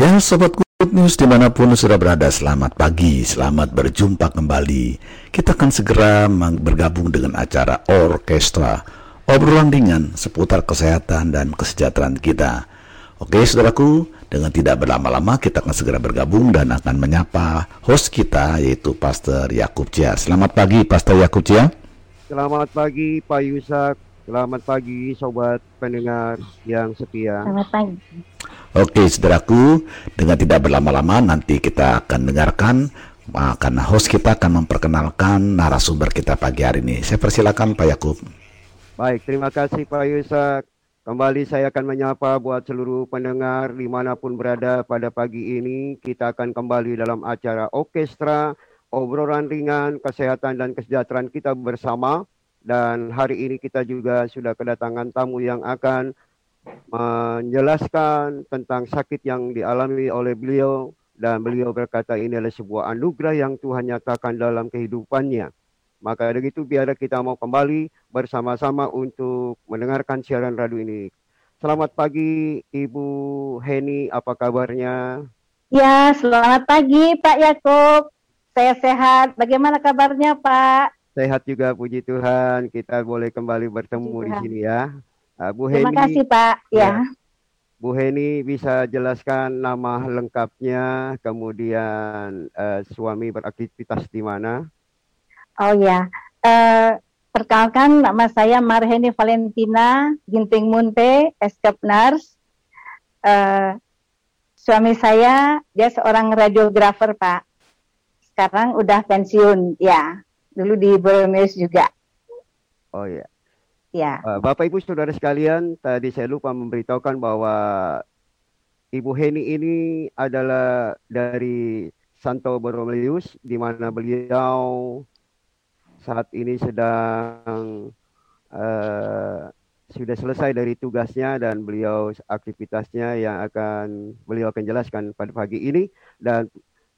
Ya Sobat Good News di mana pun sudah berada selamat pagi, selamat berjumpa kembali. Kita akan segera bergabung dengan acara Orkestra Obrolan ringan seputar kesehatan dan kesejahteraan kita. Oke saudaraku, dengan tidak berlama-lama kita akan segera bergabung dan akan menyapa host kita yaitu Pastor Yakub Cia. Selamat pagi Pastor Yakub Cia Selamat pagi Pak Yusak Selamat pagi sobat pendengar yang setia Selamat pagi Oke, saudaraku, dengan tidak berlama-lama nanti kita akan dengarkan uh, karena host kita akan memperkenalkan narasumber kita pagi hari ini. Saya persilakan Pak Yakub. Baik, terima kasih Pak Yusak. Kembali saya akan menyapa buat seluruh pendengar di mana pun berada pada pagi ini. Kita akan kembali dalam acara orkestra, obrolan ringan, kesehatan dan kesejahteraan kita bersama. Dan hari ini kita juga sudah kedatangan tamu yang akan menjelaskan tentang sakit yang dialami oleh beliau dan beliau berkata ini adalah sebuah anugerah yang Tuhan nyatakan dalam kehidupannya. Maka dari itu biar kita mau kembali bersama-sama untuk mendengarkan siaran radio ini. Selamat pagi Ibu Heni, apa kabarnya? Ya, selamat pagi Pak Yakub. Saya sehat. Bagaimana kabarnya Pak? Sehat juga puji Tuhan. Kita boleh kembali bertemu di sini ya. Uh, Bu Terima Heni, kasih Pak. Ya. ya. Bu Heni bisa jelaskan nama lengkapnya, kemudian uh, suami beraktivitas di mana? Oh ya, uh, perkenalkan nama saya Marheni Valentina Ginting Munte, escape nurse. Uh, suami saya dia seorang radiografer Pak. Sekarang udah pensiun, ya. Dulu di Borneos juga. Oh ya. Ya. Uh, Bapak Ibu Saudara sekalian, tadi saya lupa memberitahukan bahwa Ibu Heni ini adalah dari Santo Borromeus di mana beliau saat ini sedang uh, sudah selesai dari tugasnya dan beliau aktivitasnya yang akan beliau akan jelaskan pada pagi ini dan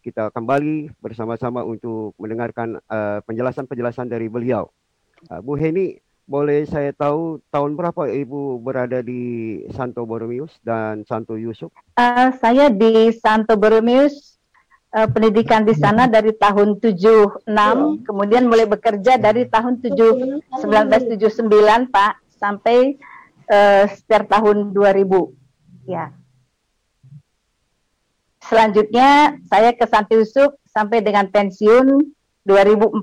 kita kembali bersama-sama untuk mendengarkan uh, penjelasan-penjelasan dari beliau. Uh, Bu Heni, boleh saya tahu tahun berapa Ibu berada di Santo Borromeus dan Santo Yusuf? Uh, saya di Santo Borromeus uh, pendidikan di sana dari tahun 76, kemudian mulai bekerja dari tahun 7, 1979 Pak sampai uh, sekitar tahun 2000. Ya. Selanjutnya saya ke Santo Yusuf sampai dengan pensiun 2014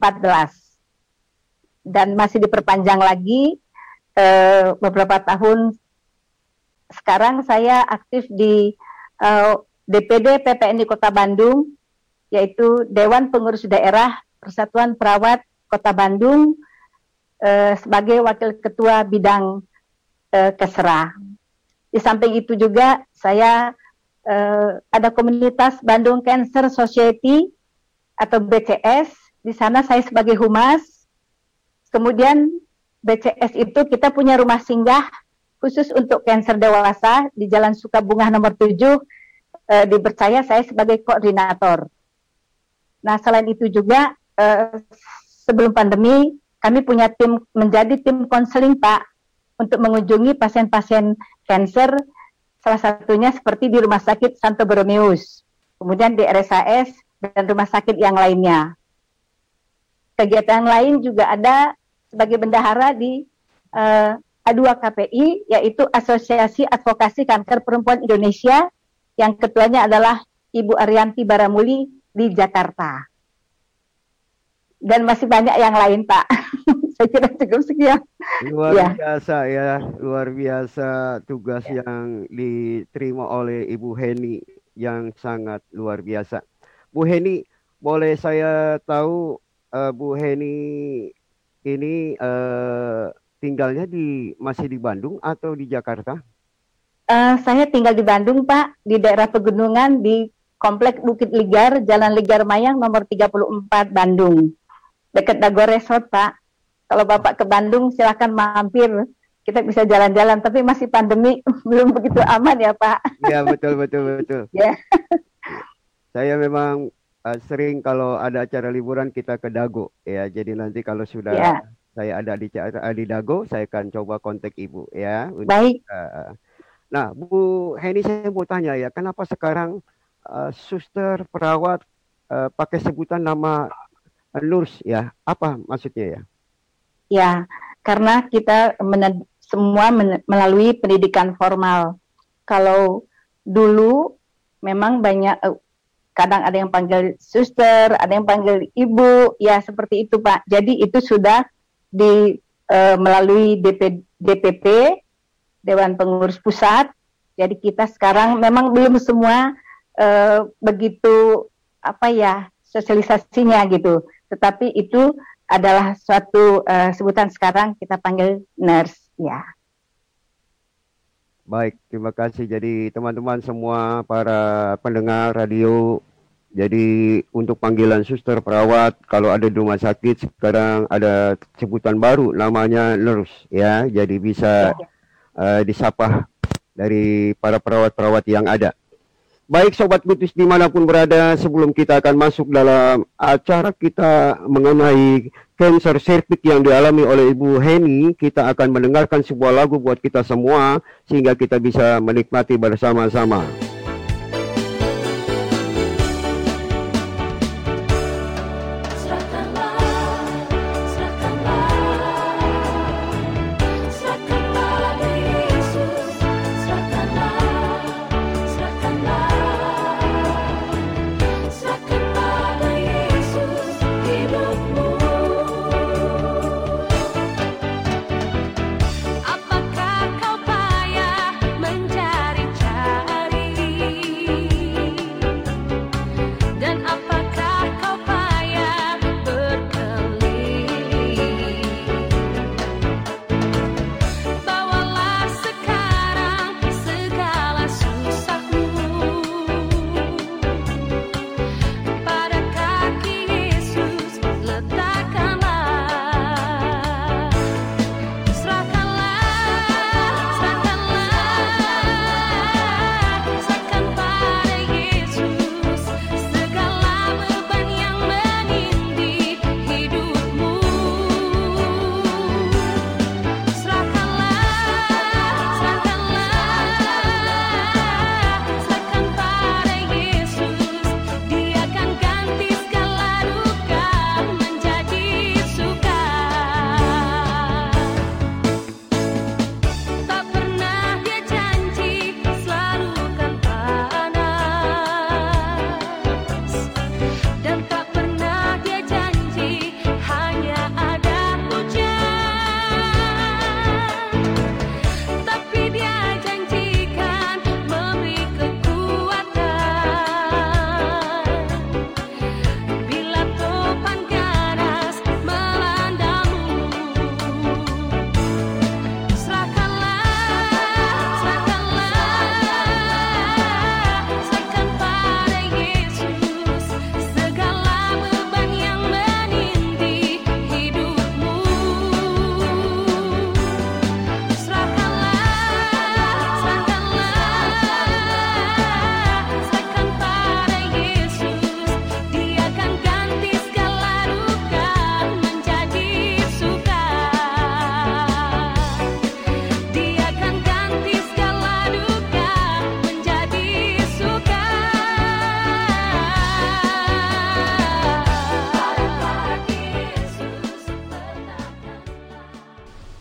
dan masih diperpanjang lagi uh, beberapa tahun. Sekarang saya aktif di eh, DPD PPNI Kota Bandung, yaitu Dewan Pengurus Daerah Persatuan Perawat Kota Bandung uh, sebagai Wakil Ketua Bidang uh, Kesera. Di samping itu juga saya uh, ada komunitas Bandung Cancer Society atau BCS. Di sana saya sebagai humas Kemudian BCS itu kita punya rumah singgah khusus untuk kanker dewasa di Jalan Sukabunga nomor 7 e, dipercaya saya sebagai koordinator. Nah, selain itu juga e, sebelum pandemi kami punya tim menjadi tim konseling Pak untuk mengunjungi pasien-pasien kanker salah satunya seperti di Rumah Sakit Santo Borromeus, kemudian di RSAS dan rumah sakit yang lainnya. Kegiatan lain juga ada sebagai bendahara di uh, eh, A2KPI yaitu Asosiasi Advokasi Kanker Perempuan Indonesia yang ketuanya adalah Ibu Arianti Baramuli di Jakarta. Dan masih banyak yang lain, Pak. Saya kira cukup sekian. Luar ya. biasa ya, luar biasa tugas ya. yang diterima oleh Ibu Heni yang sangat luar biasa. Bu Heni, boleh saya tahu uh, Bu Heni ini uh, tinggalnya di masih di Bandung atau di Jakarta? Uh, saya tinggal di Bandung, Pak, di daerah pegunungan di Komplek Bukit Ligar, Jalan Ligar Mayang nomor 34 Bandung. Dekat Dago Resort, Pak. Kalau Bapak ke Bandung silakan mampir. Kita bisa jalan-jalan, tapi masih pandemi belum begitu aman ya, Pak. Iya, betul betul betul. Ya. Saya memang uh, sering kalau ada acara liburan kita ke Dago ya. Jadi nanti kalau sudah yeah. saya ada di di Dago, saya akan coba kontak Ibu ya. Baik. Uh, nah, Bu Heni saya mau tanya ya, kenapa sekarang uh, suster perawat uh, pakai sebutan nama nurse ya? Apa maksudnya ya? Ya, karena kita semua melalui pendidikan formal. Kalau dulu memang banyak kadang ada yang panggil suster, ada yang panggil ibu, ya seperti itu Pak. Jadi itu sudah di uh, melalui DP, DPP Dewan Pengurus Pusat. Jadi kita sekarang memang belum semua uh, begitu apa ya sosialisasinya gitu. Tetapi itu adalah suatu uh, sebutan sekarang kita panggil nurse ya. Baik, terima kasih. Jadi teman-teman semua para pendengar radio jadi untuk panggilan suster perawat kalau ada di rumah sakit sekarang ada sebutan baru namanya nurse ya. Jadi bisa uh, disapa dari para perawat-perawat yang ada. Baik Sobat Kutus di mana pun berada sebelum kita akan masuk dalam acara kita mengenai cancer cervix yang dialami oleh Ibu Heni kita akan mendengarkan sebuah lagu buat kita semua sehingga kita bisa menikmati bersama-sama.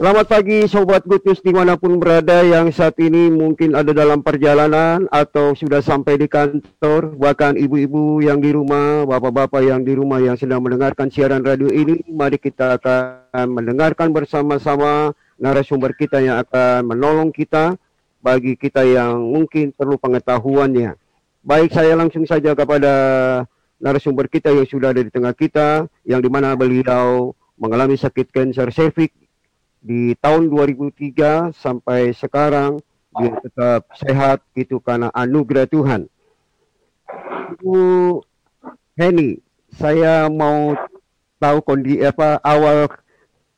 Selamat pagi Sobat Good News di mana pun berada yang saat ini mungkin ada dalam perjalanan atau sudah sampai di kantor. Bahkan ibu-ibu yang di rumah, bapak-bapak yang di rumah yang sedang mendengarkan siaran radio ini Mari kita akan mendengarkan bersama-sama narasumber kita yang akan menolong kita Bagi kita yang mungkin perlu pengetahuannya. Baik saya langsung saja kepada narasumber kita yang sudah ada di tengah kita Yang di mana beliau mengalami sakit kanker cervix di tahun 2003 sampai sekarang dia tetap sehat itu karena anugerah Tuhan. Ibu Heni, saya mau tahu kondisi apa awal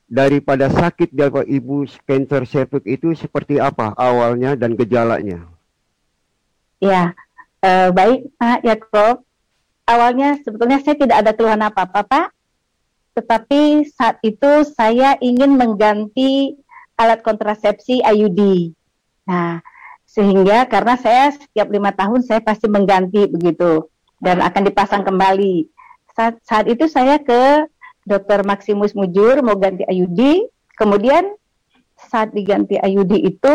daripada sakit dari ibu cancer cervix itu seperti apa awalnya dan gejalanya? Ya, eh, baik Pak Yakob. Awalnya sebetulnya saya tidak ada keluhan apa-apa Pak. Tetapi saat itu saya ingin mengganti alat kontrasepsi IUD. Nah, sehingga karena saya setiap lima tahun saya pasti mengganti begitu dan akan dipasang kembali. Saat, saat itu saya ke Dokter Maximus Mujur mau ganti IUD, kemudian saat diganti IUD itu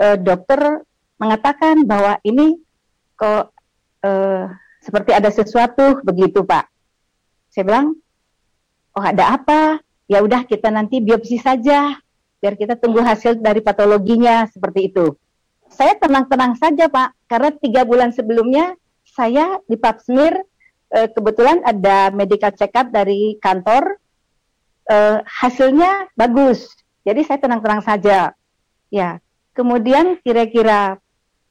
eh, dokter mengatakan bahwa ini kok eh, seperti ada sesuatu begitu Pak. Saya bilang, oh ada apa? Ya udah kita nanti biopsi saja biar kita tunggu hasil dari patologinya seperti itu. Saya tenang-tenang saja Pak, karena tiga bulan sebelumnya saya di Pap smear eh, kebetulan ada medical check up dari kantor, eh, hasilnya bagus, jadi saya tenang-tenang saja. Ya, kemudian kira-kira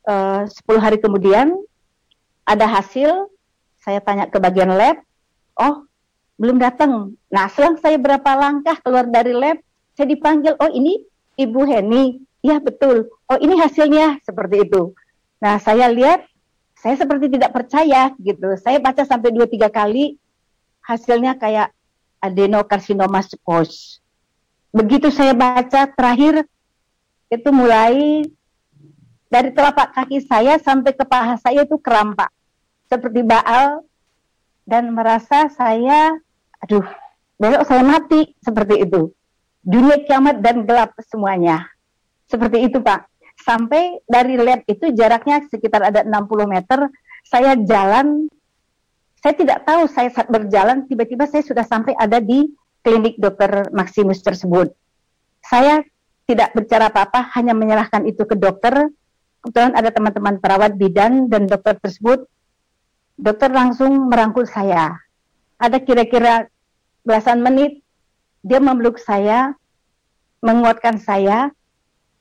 eh, 10 hari kemudian ada hasil, saya tanya ke bagian lab, oh belum datang. Nah, selang saya berapa langkah keluar dari lab, saya dipanggil, oh ini Ibu Heni, ya betul, oh ini hasilnya seperti itu. Nah saya lihat, saya seperti tidak percaya gitu. Saya baca sampai dua tiga kali, hasilnya kayak adenokarsinoma spos. Begitu saya baca terakhir, itu mulai dari telapak kaki saya sampai ke paha saya itu kerampak. Seperti baal, dan merasa saya, aduh, besok saya mati, seperti itu dunia kiamat dan gelap semuanya. Seperti itu Pak. Sampai dari lab itu jaraknya sekitar ada 60 meter, saya jalan, saya tidak tahu saya saat berjalan, tiba-tiba saya sudah sampai ada di klinik dokter Maximus tersebut. Saya tidak bicara apa-apa, hanya menyerahkan itu ke dokter. Kebetulan ada teman-teman perawat bidan dan dokter tersebut. Dokter langsung merangkul saya. Ada kira-kira belasan menit dia memeluk saya, menguatkan saya.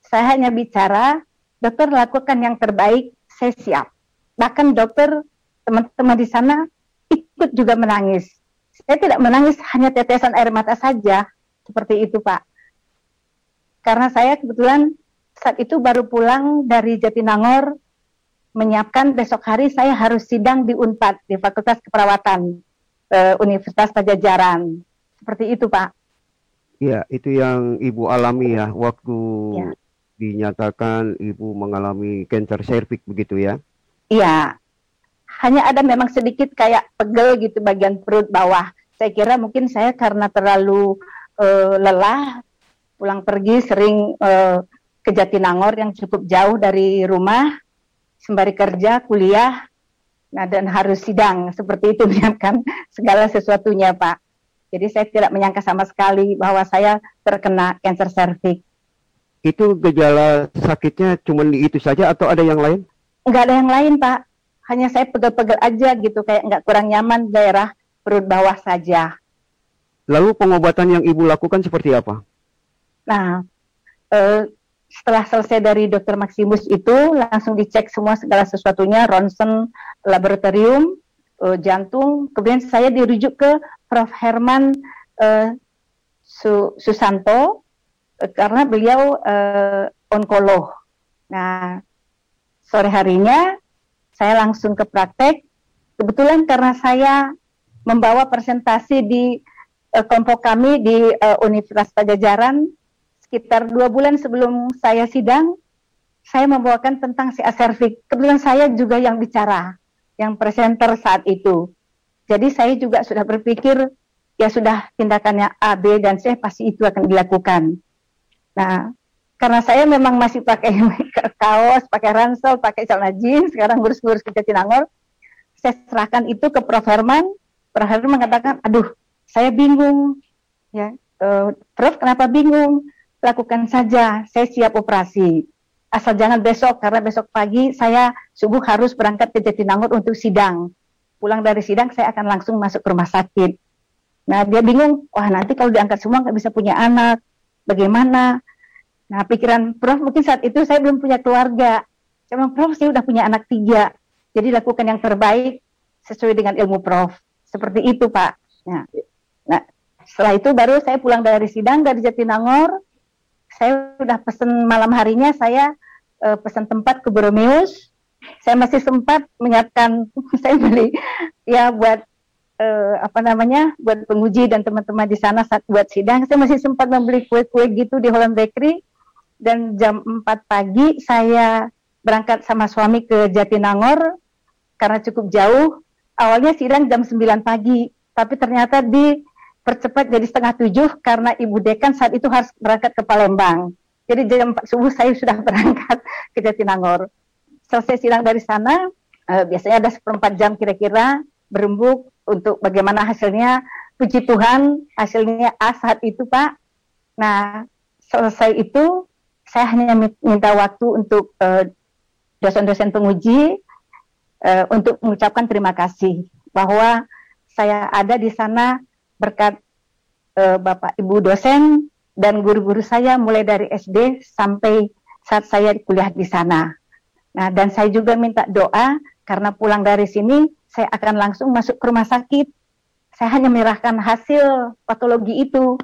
Saya hanya bicara, dokter lakukan yang terbaik, saya siap. Bahkan dokter, teman-teman di sana ikut juga menangis. Saya tidak menangis, hanya tetesan air mata saja. Seperti itu, Pak. Karena saya kebetulan saat itu baru pulang dari Jatinangor, menyiapkan besok hari saya harus sidang di UNPAD, di Fakultas Keperawatan eh, Universitas Pajajaran. Seperti itu, Pak. Iya, itu yang Ibu alami ya waktu ya. dinyatakan Ibu mengalami kanker serviks begitu ya? Iya. Hanya ada memang sedikit kayak pegel gitu bagian perut bawah. Saya kira mungkin saya karena terlalu uh, lelah pulang pergi sering uh, ke Jatinangor yang cukup jauh dari rumah sembari kerja, kuliah, nah dan harus sidang seperti itu menyiapkan segala sesuatunya Pak. Jadi saya tidak menyangka sama sekali bahwa saya terkena kanker serviks. Itu gejala sakitnya cuma itu saja atau ada yang lain? Enggak ada yang lain, Pak. Hanya saya pegel-pegel aja gitu, kayak enggak kurang nyaman daerah perut bawah saja. Lalu pengobatan yang Ibu lakukan seperti apa? Nah, eh, setelah selesai dari dokter Maximus itu langsung dicek semua segala sesuatunya, ronsen laboratorium, uh, jantung. Kemudian saya dirujuk ke Prof. Herman uh, Su Susanto uh, karena beliau uh, onkolog. Nah, sore harinya saya langsung ke praktek. Kebetulan karena saya membawa presentasi di uh, kelompok kami di uh, Universitas Pajajaran sekitar dua bulan sebelum saya sidang, saya membawakan tentang si aservik. Kebetulan saya juga yang bicara yang presenter saat itu. Jadi saya juga sudah berpikir ya sudah tindakannya A, B, dan C pasti itu akan dilakukan. Nah, karena saya memang masih pakai kaos, pakai ransel, pakai celana jeans, sekarang ngurus-ngurus ke Jatinangor, saya serahkan itu ke Prof. Herman. Prof. Herman mengatakan, aduh, saya bingung. Ya, uh, Prof, kenapa bingung? Lakukan saja, saya siap operasi asal jangan besok karena besok pagi saya subuh harus berangkat ke Jatinangor untuk sidang. Pulang dari sidang saya akan langsung masuk ke rumah sakit. Nah dia bingung, wah nanti kalau diangkat semua nggak bisa punya anak, bagaimana? Nah pikiran Prof mungkin saat itu saya belum punya keluarga. Bilang, Prof saya udah punya anak tiga, jadi lakukan yang terbaik sesuai dengan ilmu Prof. Seperti itu Pak. Nah, nah setelah itu baru saya pulang dari sidang dari Jatinangor, saya sudah pesan malam harinya saya uh, pesan tempat ke Boromeus. Saya masih sempat menyiapkan saya beli ya buat uh, apa namanya buat penguji dan teman-teman di sana saat buat sidang. Saya masih sempat membeli kue-kue gitu di Holland Bakery. Dan jam 4 pagi saya berangkat sama suami ke Jatinangor karena cukup jauh. Awalnya sidang jam 9 pagi tapi ternyata dipercepat jadi setengah tujuh karena ibu dekan saat itu harus berangkat ke Palembang jadi jam 4 subuh saya sudah berangkat ke Jatinangor selesai sidang dari sana uh, biasanya ada seperempat jam kira-kira berembuk untuk bagaimana hasilnya. Puji Tuhan hasilnya A saat itu Pak. Nah selesai itu saya hanya minta waktu untuk eh, dosen-dosen penguji uh, untuk mengucapkan terima kasih bahwa saya ada di sana berkat uh, Bapak Ibu dosen dan guru-guru saya mulai dari SD sampai saat saya kuliah di sana. Nah, dan saya juga minta doa karena pulang dari sini saya akan langsung masuk ke rumah sakit. Saya hanya menyerahkan hasil patologi itu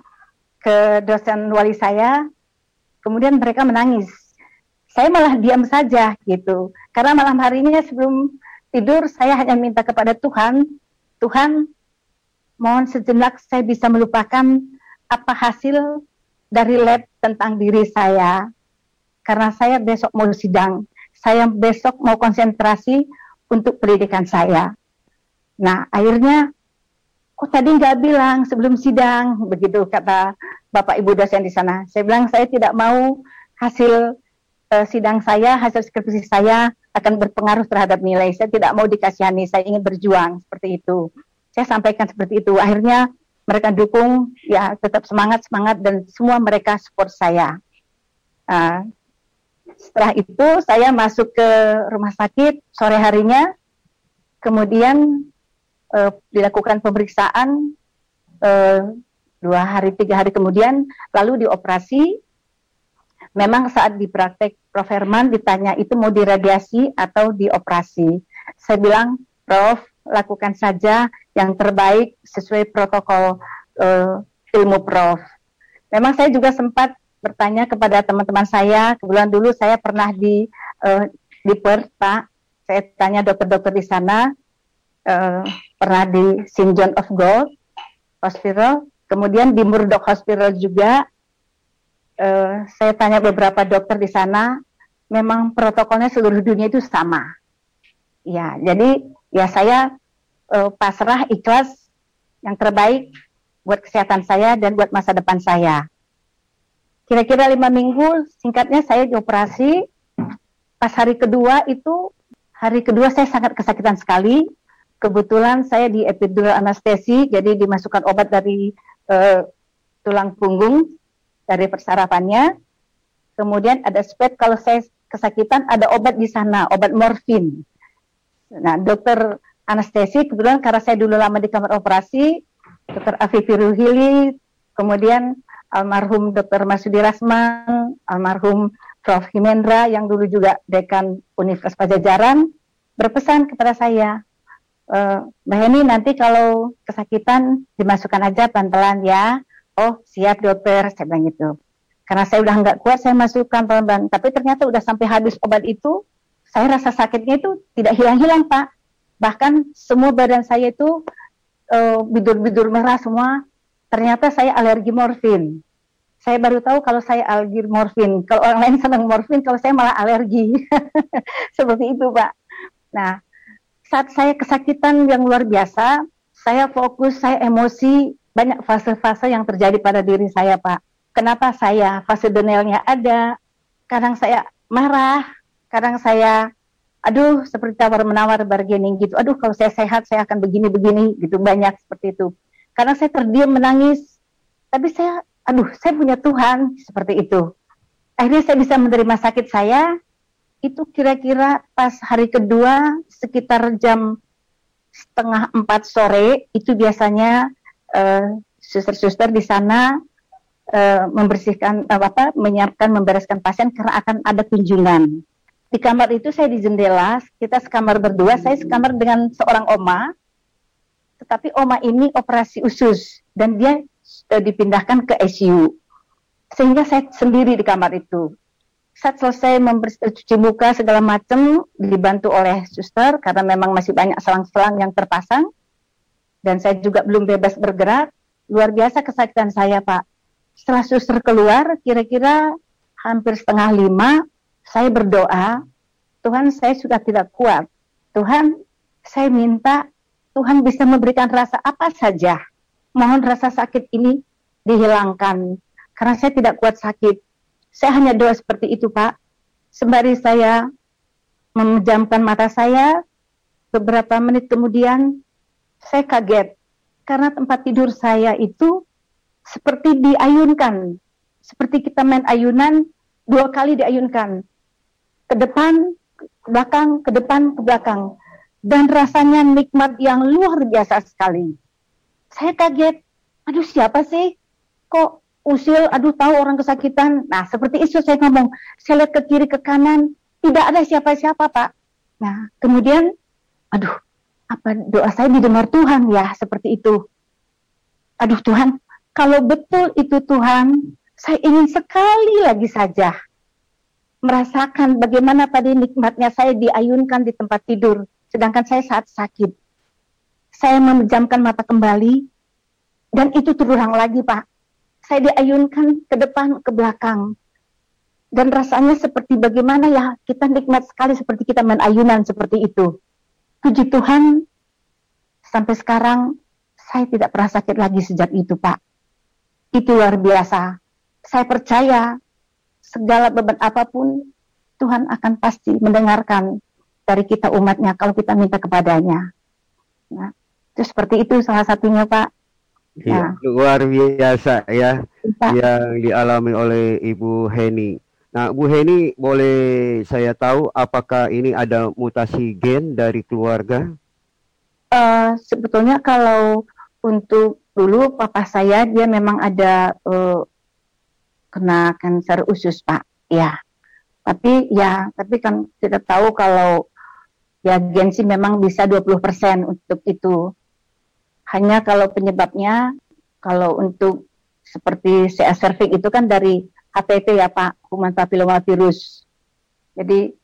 ke dosen wali saya, kemudian mereka menangis. Saya malah diam saja gitu, karena malam harinya sebelum tidur saya hanya minta kepada Tuhan, Tuhan mohon sejenak saya bisa melupakan apa hasil dari lab tentang diri saya, karena saya besok mau sidang, saya besok mau konsentrasi untuk pendidikan saya. Nah, akhirnya kok tadi nggak bilang sebelum sidang begitu kata Bapak Ibu dosen di sana. Saya bilang saya tidak mau hasil uh, sidang saya, hasil skripsi saya akan berpengaruh terhadap nilai. Saya tidak mau dikasihani, saya ingin berjuang seperti itu. Saya sampaikan seperti itu. Akhirnya mereka dukung, ya tetap semangat semangat dan semua mereka support saya. Uh, setelah itu saya masuk ke rumah sakit sore harinya, kemudian uh, dilakukan pemeriksaan uh, dua hari tiga hari kemudian, lalu dioperasi. Memang saat di praktek Prof Herman ditanya itu mau diradiasi atau dioperasi. Saya bilang, Prof lakukan saja yang terbaik sesuai protokol uh, ilmu Prof. Memang saya juga sempat bertanya kepada teman-teman saya. Kebetulan dulu saya pernah di uh, di Perth, Pak. Saya tanya dokter-dokter di sana, uh, pernah di St. John of God Hospital, kemudian di Murdoch Hospital juga. Uh, saya tanya beberapa dokter di sana, memang protokolnya seluruh dunia itu sama. Ya, jadi ya saya uh, pasrah ikhlas yang terbaik buat kesehatan saya dan buat masa depan saya. Kira-kira lima minggu singkatnya saya dioperasi. Pas hari kedua itu hari kedua saya sangat kesakitan sekali. Kebetulan saya di epidural anestesi jadi dimasukkan obat dari uh, tulang punggung dari persarapannya. Kemudian ada spet kalau saya kesakitan ada obat di sana obat morfin nah dokter anestesi kebetulan karena saya dulu lama di kamar operasi dokter Afifi Ruhili kemudian almarhum Dr. Masudi Rasman, almarhum Prof. Himendra yang dulu juga dekan Universitas Pajajaran berpesan kepada saya, e, Mbak Heni nanti kalau kesakitan dimasukkan aja pelan-pelan ya. Oh siap dokter, saya bilang gitu. Karena saya udah nggak kuat, saya masukkan pelan-pelan. Tapi ternyata udah sampai habis obat itu, saya rasa sakitnya itu tidak hilang-hilang Pak. Bahkan semua badan saya itu eh, bidur-bidur uh, merah semua, ternyata saya alergi morfin. Saya baru tahu kalau saya alergi morfin. Kalau orang lain senang morfin, kalau saya malah alergi. Seperti itu, Pak. Nah, saat saya kesakitan yang luar biasa, saya fokus, saya emosi, banyak fase-fase yang terjadi pada diri saya, Pak. Kenapa saya fase denialnya ada? Kadang saya marah, kadang saya aduh seperti tawar menawar bargaining gitu. Aduh kalau saya sehat saya akan begini-begini gitu banyak seperti itu karena saya terdiam menangis. Tapi saya, aduh, saya punya Tuhan seperti itu. Akhirnya saya bisa menerima sakit saya. Itu kira-kira pas hari kedua sekitar jam setengah empat sore itu biasanya uh, suster-suster di sana uh, membersihkan uh, apa menyiapkan membereskan pasien karena akan ada kunjungan. Di kamar itu saya di jendela, kita sekamar berdua, saya sekamar dengan seorang oma tetapi oma ini operasi usus dan dia uh, dipindahkan ke ICU. Sehingga saya sendiri di kamar itu. Saat selesai cuci muka segala macam dibantu oleh suster karena memang masih banyak selang-selang yang terpasang. dan saya juga belum bebas bergerak. Luar biasa kesakitan saya, Pak. Setelah suster keluar, kira-kira hampir setengah lima, saya berdoa, Tuhan saya sudah tidak kuat. Tuhan, saya minta Tuhan bisa memberikan rasa apa saja. Mohon rasa sakit ini dihilangkan. Karena saya tidak kuat sakit. Saya hanya doa seperti itu, Pak. Sembari saya memejamkan mata saya, beberapa menit kemudian saya kaget karena tempat tidur saya itu seperti diayunkan, seperti kita main ayunan dua kali diayunkan ke depan, ke belakang, ke depan, ke belakang, dan rasanya nikmat yang luar biasa sekali. Saya kaget, aduh siapa sih? Kok usil, aduh tahu orang kesakitan. Nah seperti itu saya ngomong, saya lihat ke kiri ke kanan, tidak ada siapa-siapa pak. Nah kemudian, aduh apa doa saya didengar Tuhan ya seperti itu. Aduh Tuhan, kalau betul itu Tuhan, saya ingin sekali lagi saja merasakan bagaimana tadi nikmatnya saya diayunkan di tempat tidur, sedangkan saya saat sakit. Saya memejamkan mata kembali, dan itu terulang lagi Pak. Saya diayunkan ke depan, ke belakang. Dan rasanya seperti bagaimana ya, kita nikmat sekali seperti kita main ayunan seperti itu. Puji Tuhan, sampai sekarang saya tidak pernah sakit lagi sejak itu, Pak. Itu luar biasa. Saya percaya segala beban apa pun Tuhan akan pasti mendengarkan dari kita umatnya kalau kita minta kepadanya. Nah, itu seperti itu salah satunya, Pak. Ya, luar biasa ya Pak. yang dialami oleh Ibu Heni. Nah, Bu Heni, boleh saya tahu apakah ini ada mutasi gen dari keluarga? Uh, sebetulnya kalau untuk dulu papa saya dia memang ada uh, kena kanker usus pak, ya. Tapi ya, tapi kan tidak tahu kalau ya gen sih memang bisa 20% untuk itu. Hanya kalau penyebabnya, kalau untuk seperti CA cervix itu kan dari HPV ya Pak, kuman papillomavirus. Jadi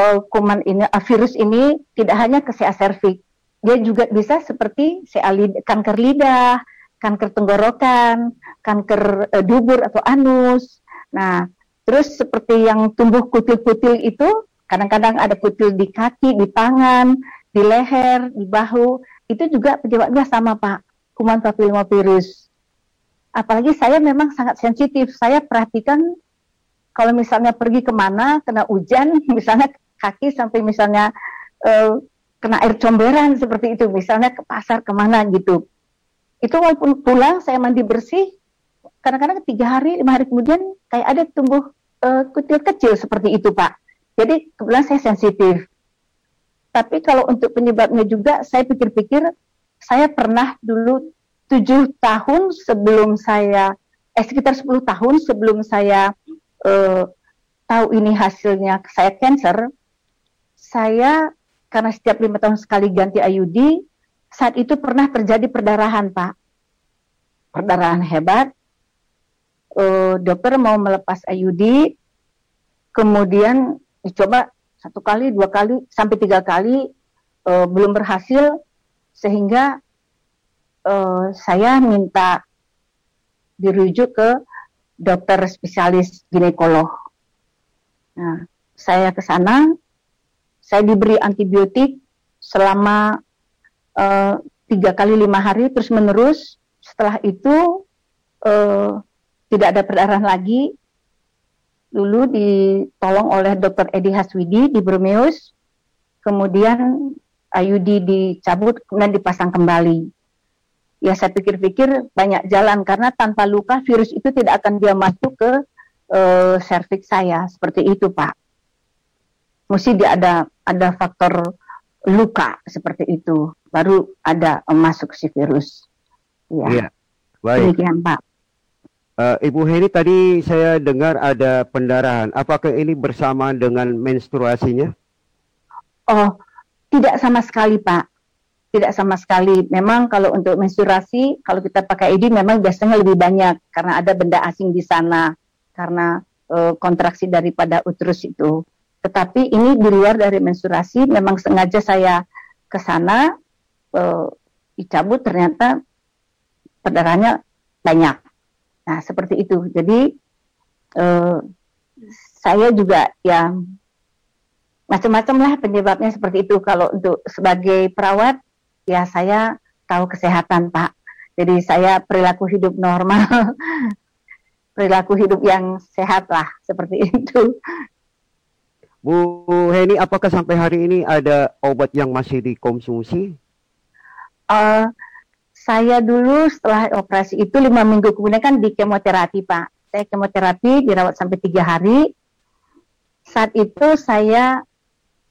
uh, kuman ini, uh, virus ini tidak hanya ke CA cervix, dia juga bisa seperti CA lid, kanker lidah, kanker tenggorokan, kanker uh, dubur atau anus. Nah, terus seperti yang tumbuh kutil-kutil itu, kadang-kadang ada kutil di kaki, di tangan, di leher, di bahu, itu juga penyebabnya sama Pak, kuman papillomavirus apalagi saya memang sangat sensitif. Saya perhatikan kalau misalnya pergi ke mana, kena hujan, misalnya kaki sampai misalnya uh, kena air comberan seperti itu, misalnya ke pasar ke mana gitu. Itu walaupun pulang saya mandi bersih, kadang-kadang tiga hari, lima hari kemudian kayak ada tumbuh uh, kutil kecil seperti itu Pak. Jadi kebetulan saya sensitif. Tapi kalau untuk penyebabnya juga, saya pikir-pikir, saya pernah dulu tujuh tahun sebelum saya eh sekitar 10 tahun sebelum saya eh, tahu ini hasilnya saya cancer saya karena setiap lima tahun sekali ganti IUD saat itu pernah terjadi perdarahan pak perdarahan hebat eh, dokter mau melepas IUD kemudian dicoba satu kali dua kali sampai tiga kali eh, belum berhasil sehingga uh, saya minta dirujuk ke dokter spesialis ginekolog. Nah, saya ke sana, saya diberi antibiotik selama uh, tiga kali lima hari terus menerus. Setelah itu uh, tidak ada perdarahan lagi. Dulu ditolong oleh dokter Edi Haswidi di Bromeus, kemudian IUD dicabut kemudian dipasang kembali ya saya pikir-pikir banyak jalan karena tanpa luka virus itu tidak akan dia masuk ke uh, serviks saya seperti itu Pak. Mesti dia ada ada faktor luka seperti itu baru ada um, masuk si virus. Ya. ya. Baik. Demikian Pak. Uh, Ibu Heri tadi saya dengar ada pendarahan. Apakah ini bersamaan dengan menstruasinya? Oh, tidak sama sekali Pak tidak sama sekali. Memang kalau untuk menstruasi, kalau kita pakai ID memang biasanya lebih banyak karena ada benda asing di sana, karena e, kontraksi daripada uterus itu. Tetapi ini di luar dari menstruasi, memang sengaja saya ke sana e, dicabut ternyata perdarahannya banyak. Nah seperti itu. Jadi eh, saya juga ya macam-macam lah penyebabnya seperti itu. Kalau untuk sebagai perawat ya saya tahu kesehatan Pak. Jadi saya perilaku hidup normal, perilaku hidup yang sehat lah seperti itu. Bu Heni, apakah sampai hari ini ada obat yang masih dikonsumsi? Uh, saya dulu setelah operasi itu lima minggu kemudian kan di kemoterapi Pak. Saya kemoterapi dirawat sampai tiga hari. Saat itu saya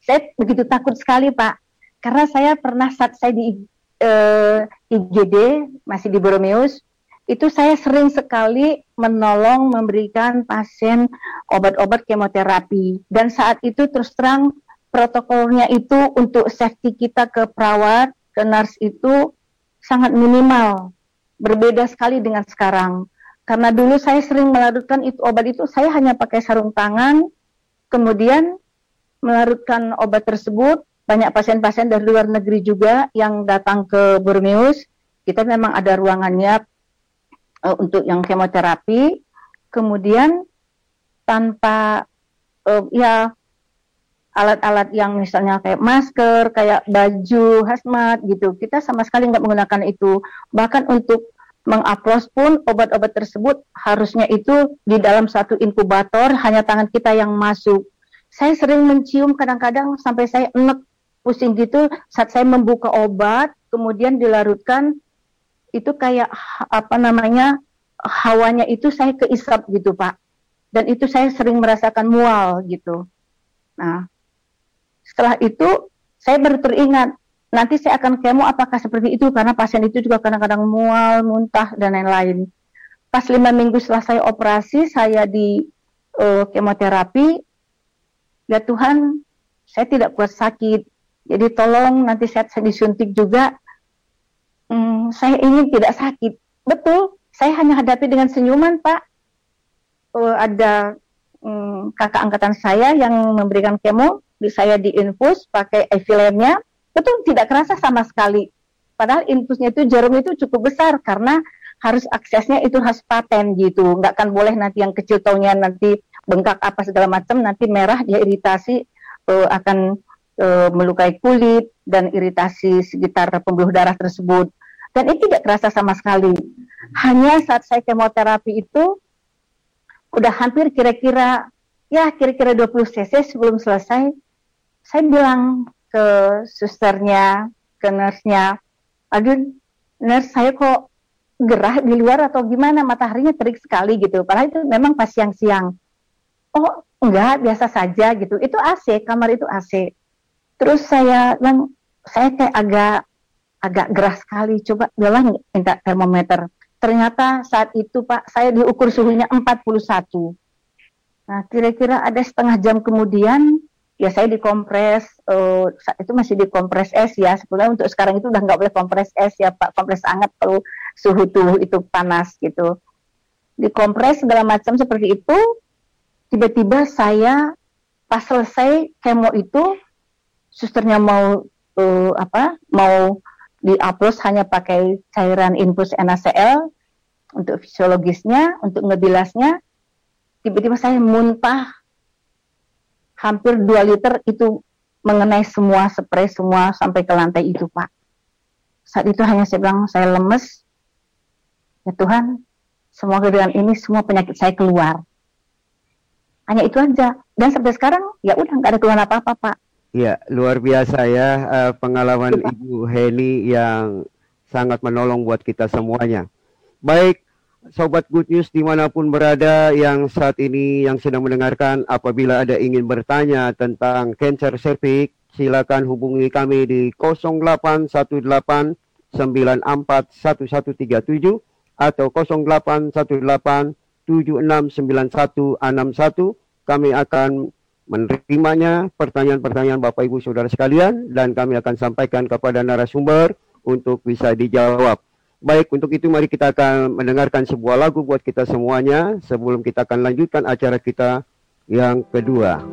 saya begitu takut sekali Pak, karena saya pernah saat saya di eh, IGD masih di Boromeus, itu saya sering sekali menolong memberikan pasien obat-obat kemoterapi dan saat itu terus terang protokolnya itu untuk safety kita ke perawat ke nurse itu sangat minimal. Berbeda sekali dengan sekarang. Karena dulu saya sering melarutkan itu obat itu saya hanya pakai sarung tangan kemudian melarutkan obat tersebut. Banyak pasien-pasien dari luar negeri juga yang datang ke Burmeus kita memang ada ruangannya uh, untuk yang kemoterapi, kemudian tanpa uh, ya alat-alat yang misalnya kayak masker, kayak baju hazmat gitu, kita sama sekali nggak menggunakan itu. Bahkan untuk mengupload pun obat-obat tersebut harusnya itu di dalam satu inkubator hanya tangan kita yang masuk. Saya sering mencium kadang-kadang sampai saya enek pusing gitu saat saya membuka obat kemudian dilarutkan itu kayak apa namanya hawanya itu saya keisap gitu Pak. Dan itu saya sering merasakan mual gitu. Nah, setelah itu saya baru teringat nanti saya akan kemo apakah seperti itu karena pasien itu juga kadang-kadang mual, muntah dan lain-lain. Pas lima minggu setelah saya operasi, saya di uh, kemoterapi, ya Tuhan, saya tidak kuat sakit. Jadi tolong nanti saya, saya disuntik juga hmm, saya ingin tidak sakit. Betul, saya hanya hadapi dengan senyuman, Pak. Uh, ada um, kakak angkatan saya yang memberikan kemo, saya diinfus pakai efilemnya, betul tidak kerasa sama sekali. Padahal infusnya itu jarum itu cukup besar karena harus aksesnya itu harus paten gitu, nggak akan boleh nanti yang kecil taunya nanti bengkak apa segala macam, nanti merah dia iritasi uh, akan uh, melukai kulit dan iritasi sekitar pembuluh darah tersebut dan itu tidak terasa sama sekali. Hanya saat saya kemoterapi itu udah hampir kira-kira ya kira-kira 20 cc sebelum selesai, saya bilang ke susternya, ke nurse-nya, aduh nurse saya kok gerah di luar atau gimana mataharinya terik sekali gitu. Padahal itu memang pas siang-siang. Oh enggak biasa saja gitu. Itu AC, kamar itu AC. Terus saya bilang saya kayak agak agak gerah sekali. Coba bilang minta termometer. Ternyata saat itu Pak, saya diukur suhunya 41. Nah, kira-kira ada setengah jam kemudian, ya saya dikompres, uh, itu masih dikompres es ya. Sebenarnya untuk sekarang itu udah nggak boleh kompres es ya Pak, kompres hangat kalau suhu tubuh itu panas gitu. Dikompres segala macam seperti itu, tiba-tiba saya pas selesai kemo itu, susternya mau uh, apa, mau di upload hanya pakai cairan infus NaCl untuk fisiologisnya, untuk ngebilasnya, tiba-tiba saya muntah hampir 2 liter itu mengenai semua spray semua sampai ke lantai itu Pak. Saat itu hanya saya bilang saya lemes, ya Tuhan, semoga dengan ini semua penyakit saya keluar. Hanya itu aja. Dan sampai sekarang ya udah nggak ada keluhan apa-apa Pak. Ya, luar biasa ya uh, pengalaman ya. Ibu Heni yang sangat menolong buat kita semuanya. Baik, Sobat Good News di mana pun berada yang saat ini yang sedang mendengarkan, apabila ada ingin bertanya tentang cancer cervix, silakan hubungi kami di 0818 94 1137 atau 0818 769161. Kami akan menerimanya pertanyaan-pertanyaan Bapak Ibu Saudara sekalian dan kami akan sampaikan kepada narasumber untuk bisa dijawab. Baik, untuk itu mari kita akan mendengarkan sebuah lagu buat kita semuanya sebelum kita akan lanjutkan acara kita yang kedua.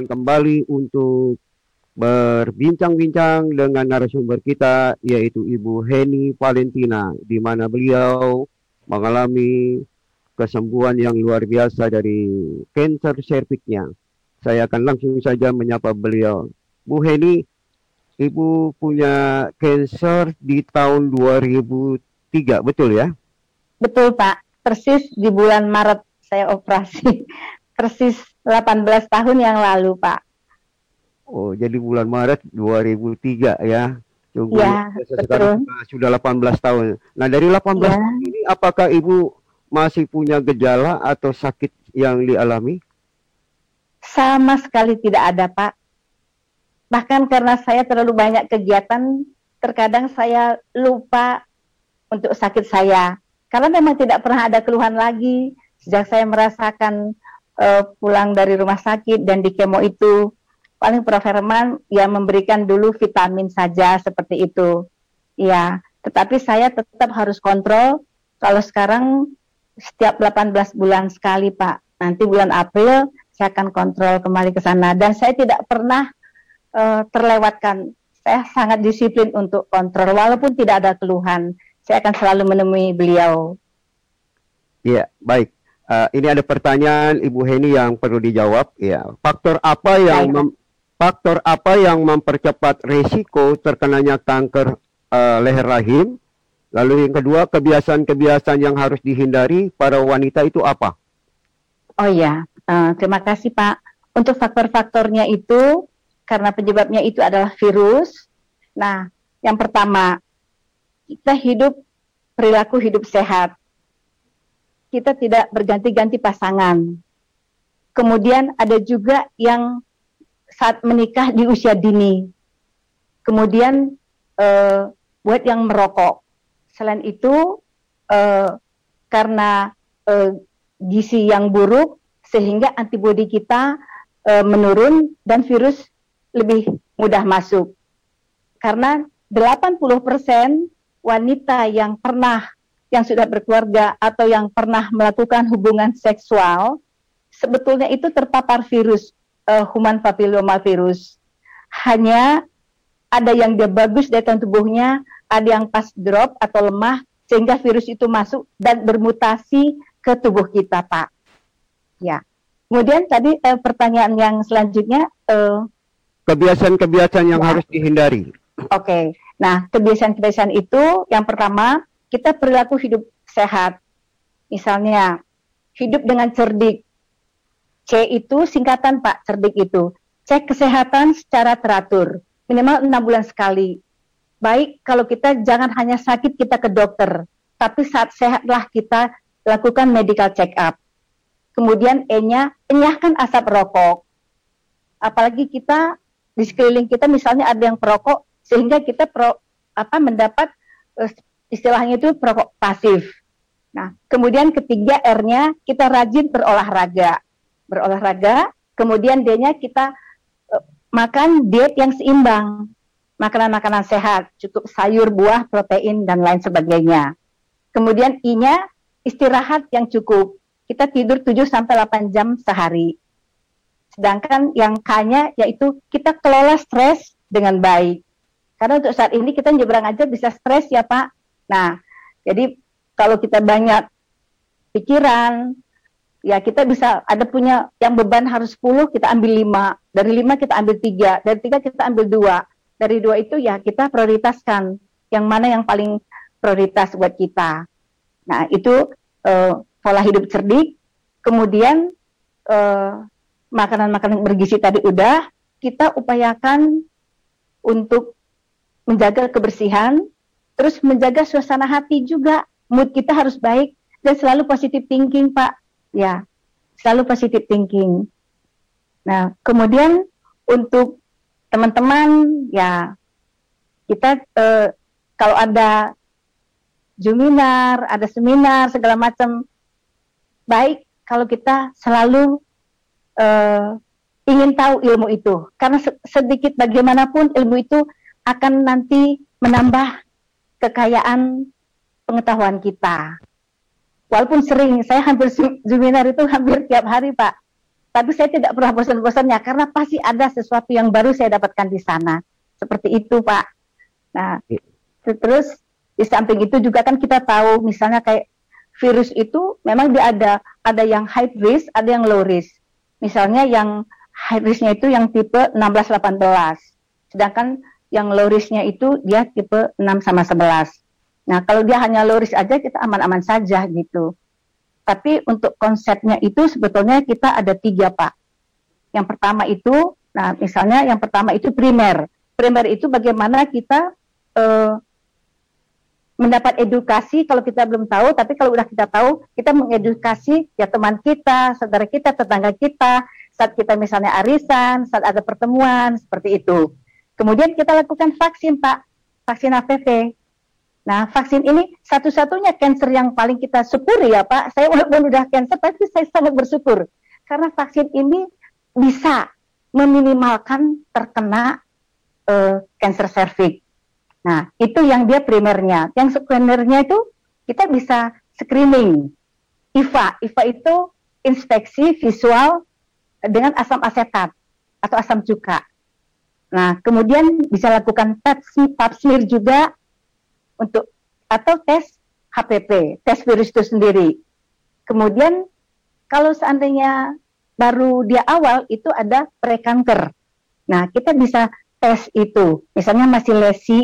Akan kembali untuk berbincang-bincang dengan narasumber kita yaitu Ibu Heni Valentina di mana beliau mengalami kesembuhan yang luar biasa dari kanker serviknya. Saya akan langsung saja menyapa beliau. Bu Heni, Ibu punya kanker di tahun 2003, betul ya? Betul Pak, persis di bulan Maret saya operasi. Persis 18 tahun yang lalu, Pak. Oh, jadi bulan Maret 2003 ya. Tunggu, ya, sekarang sudah 18 tahun. Nah, dari 18 ya. tahun ini apakah Ibu masih punya gejala atau sakit yang dialami? Sama sekali tidak ada, Pak. Bahkan karena saya terlalu banyak kegiatan, terkadang saya lupa untuk sakit saya. Karena memang tidak pernah ada keluhan lagi sejak saya merasakan uh, pulang dari rumah sakit dan di kemo itu paling Prof Herman ya memberikan dulu vitamin saja seperti itu. Ya, tetapi saya tetap harus kontrol kalau sekarang setiap 18 bulan sekali, Pak. Nanti bulan April saya akan kontrol kembali ke sana dan saya tidak pernah uh, terlewatkan. Saya sangat disiplin untuk kontrol walaupun tidak ada keluhan. Saya akan selalu menemui beliau. Iya, baik. Uh, ini ada pertanyaan Ibu Heni yang perlu dijawab. Ya, faktor apa yang mem, faktor apa yang mempercepat resiko terkenanya kanker uh, leher rahim? Lalu yang kedua, kebiasaan-kebiasaan yang harus dihindari para wanita itu apa? Oh ya, uh, terima kasih Pak. Untuk faktor-faktornya itu karena penyebabnya itu adalah virus. Nah, yang pertama, kita hidup perilaku hidup sehat kita tidak berganti-ganti pasangan. Kemudian ada juga yang saat menikah di usia dini. Kemudian uh, buat yang merokok. Selain itu uh, karena uh, gizi yang buruk sehingga antibodi kita uh, menurun dan virus lebih mudah masuk. Karena 80% wanita yang pernah yang sudah berkeluarga atau yang pernah melakukan hubungan seksual sebetulnya itu terpapar virus uh, human papilloma virus. Hanya ada yang dia bagus dari tubuhnya, ada yang pas drop atau lemah sehingga virus itu masuk dan bermutasi ke tubuh kita, Pak. Ya. Kemudian tadi uh, pertanyaan yang selanjutnya uh, kebiasaan-kebiasaan yang ya. harus dihindari. Oke. Okay. Nah, kebiasaan-kebiasaan itu yang pertama kita perilaku hidup sehat. Misalnya, hidup dengan cerdik. C itu singkatan Pak, cerdik itu. Cek kesehatan secara teratur, minimal enam bulan sekali. Baik kalau kita jangan hanya sakit kita ke dokter, tapi saat sehatlah kita lakukan medical check up. Kemudian E-nya, enyahkan asap rokok. Apalagi kita di sekeliling kita misalnya ada yang perokok sehingga kita pro, apa mendapat uh, istilahnya itu perokok. Nah, kemudian ketiga R-nya kita rajin berolahraga. Berolahraga, kemudian D-nya kita uh, makan diet yang seimbang. Makanan-makanan sehat, cukup sayur, buah, protein, dan lain sebagainya. Kemudian I-nya istirahat yang cukup. Kita tidur 7 sampai 8 jam sehari. Sedangkan yang K-nya yaitu kita kelola stres dengan baik. Karena untuk saat ini kita nyebrang aja bisa stres ya Pak Nah, jadi kalau kita banyak pikiran, ya kita bisa ada punya yang beban harus 10, kita ambil 5. Dari 5 kita ambil 3, dari 3 kita ambil 2. Dari 2 itu ya kita prioritaskan yang mana yang paling prioritas buat kita. Nah, itu uh, pola hidup cerdik, kemudian uh, makanan-makanan bergizi tadi udah, kita upayakan untuk menjaga kebersihan, terus menjaga suasana hati juga. Mood kita harus baik dan selalu positive thinking, Pak. Ya, selalu positive thinking. Nah, kemudian untuk teman-teman, ya kita eh, kalau ada juminar, ada seminar segala macam, baik kalau kita selalu uh, ingin tahu ilmu itu karena sedikit bagaimanapun ilmu itu akan nanti menambah kekayaan pengetahuan kita. Walaupun sering saya hampir seminar itu hampir tiap hari Pak, tapi saya tidak pernah bosan-bosannya karena pasti ada sesuatu yang baru saya dapatkan di sana. Seperti itu Pak. Nah, iya. terus di samping itu juga kan kita tahu misalnya kayak virus itu memang dia ada ada yang high risk, ada yang low risk. Misalnya yang high risknya itu yang tipe 16-18. Sedangkan yang low risknya itu dia tipe 6 sama 11. Nah, kalau dia hanya low risk aja kita aman-aman saja gitu. Tapi untuk konsepnya itu sebetulnya kita ada tiga, Pak. Yang pertama itu, nah misalnya yang pertama itu primer. Primer itu bagaimana kita uh, mendapat edukasi kalau kita belum tahu, tapi kalau udah kita tahu, kita mengedukasi ya teman kita, saudara kita, tetangga kita, saat kita misalnya arisan, saat ada pertemuan, seperti itu. Kemudian kita lakukan vaksin, Pak, vaksin HPV. Nah, vaksin ini satu-satunya cancer yang paling kita syukuri ya, Pak. Saya walaupun udah cancer, tapi saya sangat bersyukur. Karena vaksin ini bisa meminimalkan terkena uh, cancer cervix. Nah, itu yang dia primernya. Yang sekundernya itu kita bisa screening. IVA, IVA itu inspeksi visual dengan asam asetat atau asam cuka. Nah, kemudian bisa lakukan pap, pap smear juga untuk atau tes HPV, tes virus itu sendiri. Kemudian kalau seandainya baru dia awal itu ada prekanker. Nah, kita bisa tes itu. Misalnya masih lesi,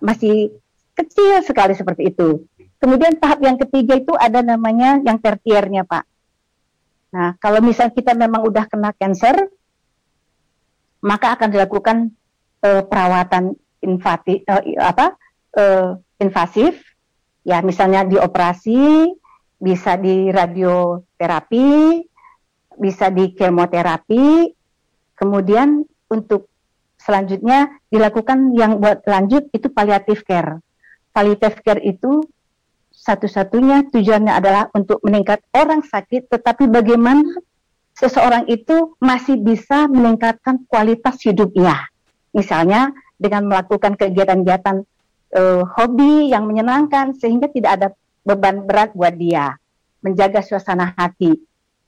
masih kecil sekali seperti itu. Kemudian tahap yang ketiga itu ada namanya yang tertiernya, Pak. Nah, kalau misal kita memang udah kena cancer, maka akan dilakukan uh, perawatan invati, uh, apa, uh, invasif, ya misalnya dioperasi, bisa di radioterapi, bisa di kemoterapi, kemudian untuk selanjutnya dilakukan yang buat lanjut itu palliative care. Palliative care itu satu-satunya tujuannya adalah untuk meningkat orang sakit, tetapi bagaimana seseorang itu masih bisa meningkatkan kualitas hidupnya. Misalnya dengan melakukan kegiatan-kegiatan uh, hobi yang menyenangkan sehingga tidak ada beban berat buat dia, menjaga suasana hati.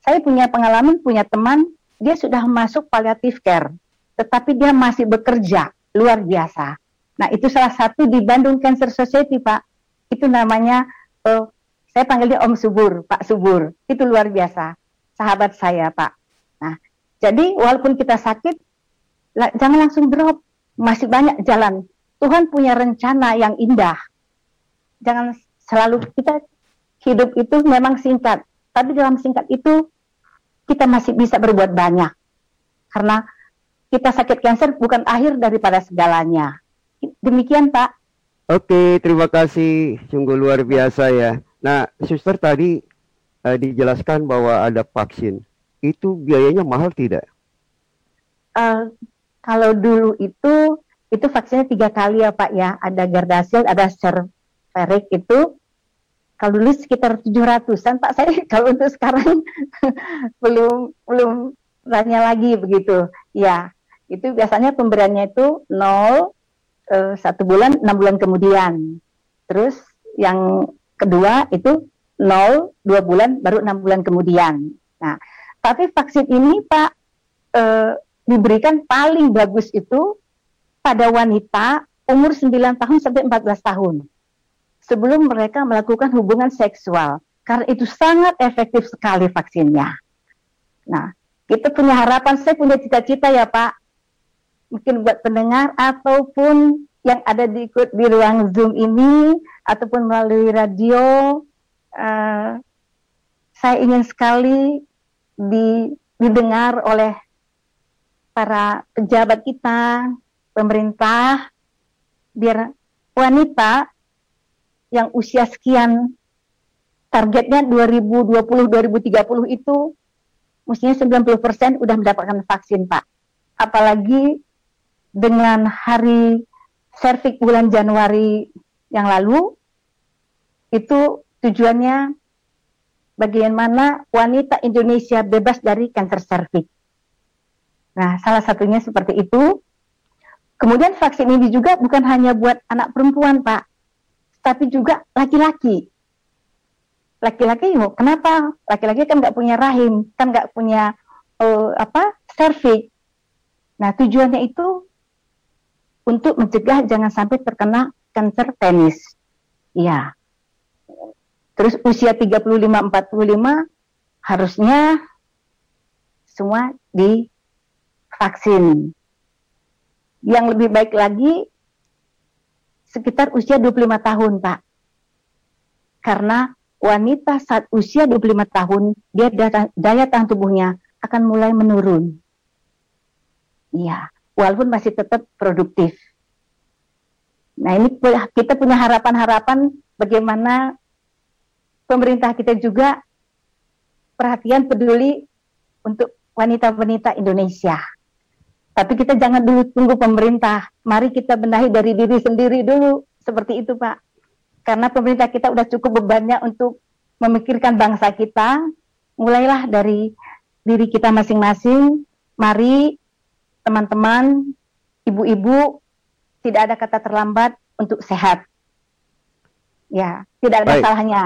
Saya punya pengalaman, punya teman, dia sudah masuk palliative care, tetapi dia masih bekerja luar biasa. Nah, itu salah satu di Bandung Cancer Society, Pak. Itu namanya uh, saya panggilnya Om Subur, Pak Subur. Itu luar biasa. Sahabat saya, Pak. Nah, jadi walaupun kita sakit, jangan langsung drop. Masih banyak jalan. Tuhan punya rencana yang indah. Jangan selalu kita hidup itu memang singkat. Tapi dalam singkat itu kita masih bisa berbuat banyak. Karena kita sakit kanker bukan akhir daripada segalanya. Demikian Pak. Oke, terima kasih. Sungguh luar biasa ya. Nah, suster tadi uh, dijelaskan bahwa ada vaksin. Itu biayanya mahal tidak? Uh, kalau dulu itu itu vaksinnya tiga kali ya Pak ya. Ada Gardasil, ada Cervarix itu. Kalau dulu sekitar tujuh ratusan Pak. Saya kalau untuk sekarang belum belum tanya lagi begitu. Ya, itu biasanya pemberiannya itu nol uh, satu bulan enam bulan kemudian terus yang kedua itu nol dua bulan baru enam bulan kemudian nah tapi vaksin ini pak uh, diberikan paling bagus itu pada wanita umur 9 tahun sampai 14 tahun sebelum mereka melakukan hubungan seksual karena itu sangat efektif sekali vaksinnya. Nah, kita punya harapan, saya punya cita-cita ya Pak, mungkin buat pendengar ataupun yang ada di di ruang Zoom ini ataupun melalui radio uh, saya ingin sekali di, didengar oleh para pejabat kita, pemerintah, biar wanita yang usia sekian targetnya 2020-2030 itu mestinya 90% udah mendapatkan vaksin, Pak. Apalagi dengan hari servik bulan Januari yang lalu itu tujuannya bagaimana wanita Indonesia bebas dari kanker serviks. Nah, salah satunya seperti itu. Kemudian vaksin ini juga bukan hanya buat anak perempuan, Pak, tapi juga laki-laki. Laki-laki yuk kenapa? Laki-laki kan nggak punya rahim kan nggak punya uh, apa serviks nah tujuannya itu untuk mencegah jangan sampai terkena kanker penis. Ya terus usia 35 45 harusnya semua divaksin yang lebih baik lagi sekitar usia 25 tahun Pak karena wanita saat usia 25 tahun, dia daya, daya tahan tubuhnya akan mulai menurun. Iya, walaupun masih tetap produktif. Nah, ini kita punya harapan-harapan bagaimana pemerintah kita juga perhatian peduli untuk wanita-wanita Indonesia. Tapi kita jangan dulu tunggu pemerintah. Mari kita benahi dari diri sendiri dulu. Seperti itu, Pak karena pemerintah kita sudah cukup bebannya untuk memikirkan bangsa kita, mulailah dari diri kita masing-masing. Mari teman-teman, ibu-ibu, tidak ada kata terlambat untuk sehat. Ya, tidak ada baik. salahnya.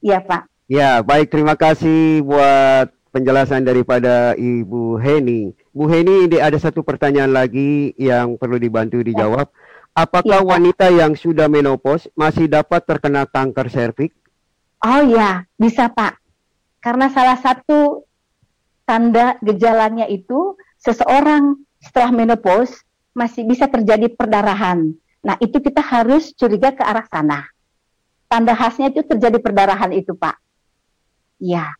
Ya, Pak. Ya, baik. Terima kasih buat penjelasan daripada Ibu Heni. Bu Heni, ini ada satu pertanyaan lagi yang perlu dibantu dijawab. Ya. Apakah ya, wanita yang sudah menopause masih dapat terkena kanker serviks? Oh ya, bisa Pak. Karena salah satu tanda gejalanya itu seseorang setelah menopause masih bisa terjadi perdarahan. Nah, itu kita harus curiga ke arah sana. Tanda khasnya itu terjadi perdarahan itu, Pak. Ya,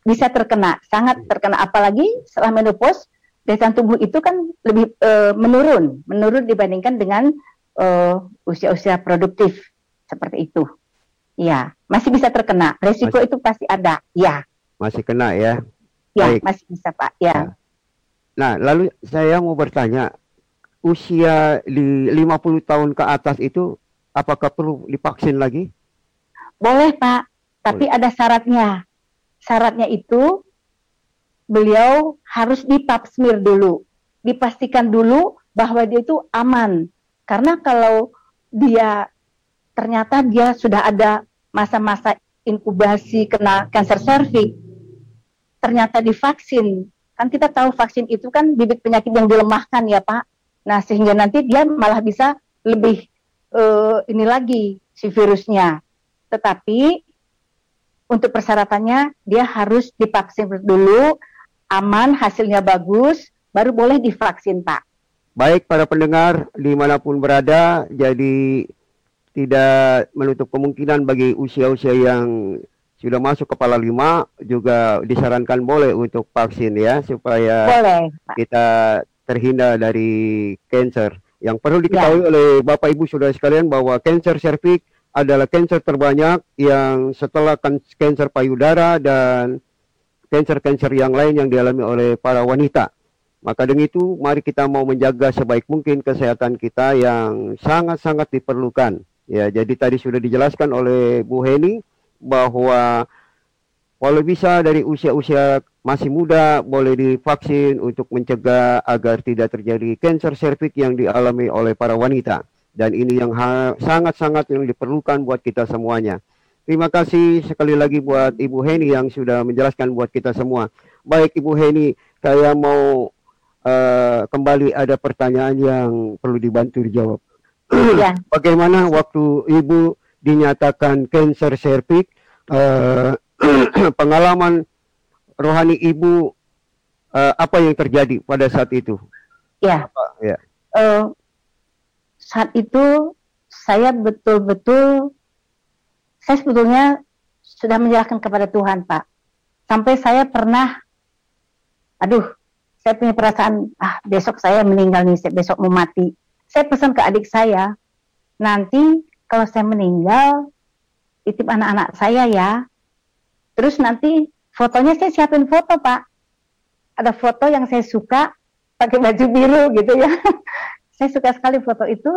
bisa terkena, sangat terkena. Apalagi setelah menopause, daya tubuh itu kan lebih uh, menurun, menurun dibandingkan dengan uh, usia-usia produktif seperti itu. Ya, masih bisa terkena. Resiko masih, itu pasti ada. Ya. Masih kena ya. Ya, Baik. masih bisa Pak. Ya. Nah, lalu saya mau bertanya, usia di 50 tahun ke atas itu apakah perlu divaksin lagi? Boleh Pak, tapi Boleh. ada syaratnya. Syaratnya itu beliau harus dipap smear dulu, dipastikan dulu bahwa dia itu aman. Karena kalau dia ternyata dia sudah ada masa-masa inkubasi kena kanker serviks, ternyata divaksin. Kan kita tahu vaksin itu kan bibit penyakit yang dilemahkan ya Pak. Nah sehingga nanti dia malah bisa lebih uh, ini lagi si virusnya. Tetapi untuk persyaratannya dia harus divaksin dulu aman, hasilnya bagus, baru boleh divaksin, Pak. Baik para pendengar di mana pun berada, jadi tidak menutup kemungkinan bagi usia-usia yang sudah masuk kepala lima juga disarankan boleh untuk vaksin ya supaya boleh, Pak. kita terhindar dari cancer. Yang perlu diketahui ya. oleh Bapak Ibu Saudara sekalian bahwa cancer serviks adalah cancer terbanyak yang setelah cancer payudara dan kanker-kanker yang lain yang dialami oleh para wanita. Maka dengan itu, mari kita mau menjaga sebaik mungkin kesehatan kita yang sangat-sangat diperlukan. Ya, jadi tadi sudah dijelaskan oleh Bu Heni bahwa kalau bisa dari usia-usia masih muda boleh divaksin untuk mencegah agar tidak terjadi kanker serviks yang dialami oleh para wanita. Dan ini yang sangat-sangat yang diperlukan buat kita semuanya. Terima kasih sekali lagi buat Ibu Heni yang sudah menjelaskan buat kita semua. Baik Ibu Heni, saya mau uh, kembali ada pertanyaan yang perlu dibantu dijawab. Ya. Bagaimana waktu Ibu dinyatakan kanker serviks, uh, pengalaman rohani Ibu uh, apa yang terjadi pada saat itu? Ya. Apa? ya. Uh, saat itu saya betul-betul saya sebetulnya sudah menyerahkan kepada Tuhan, Pak. Sampai saya pernah, aduh, saya punya perasaan, ah besok saya meninggal nih, besok mau mati. Saya pesan ke adik saya, nanti kalau saya meninggal, titip anak-anak saya ya. Terus nanti fotonya saya siapin foto, Pak. Ada foto yang saya suka, pakai baju biru gitu ya. saya suka sekali foto itu.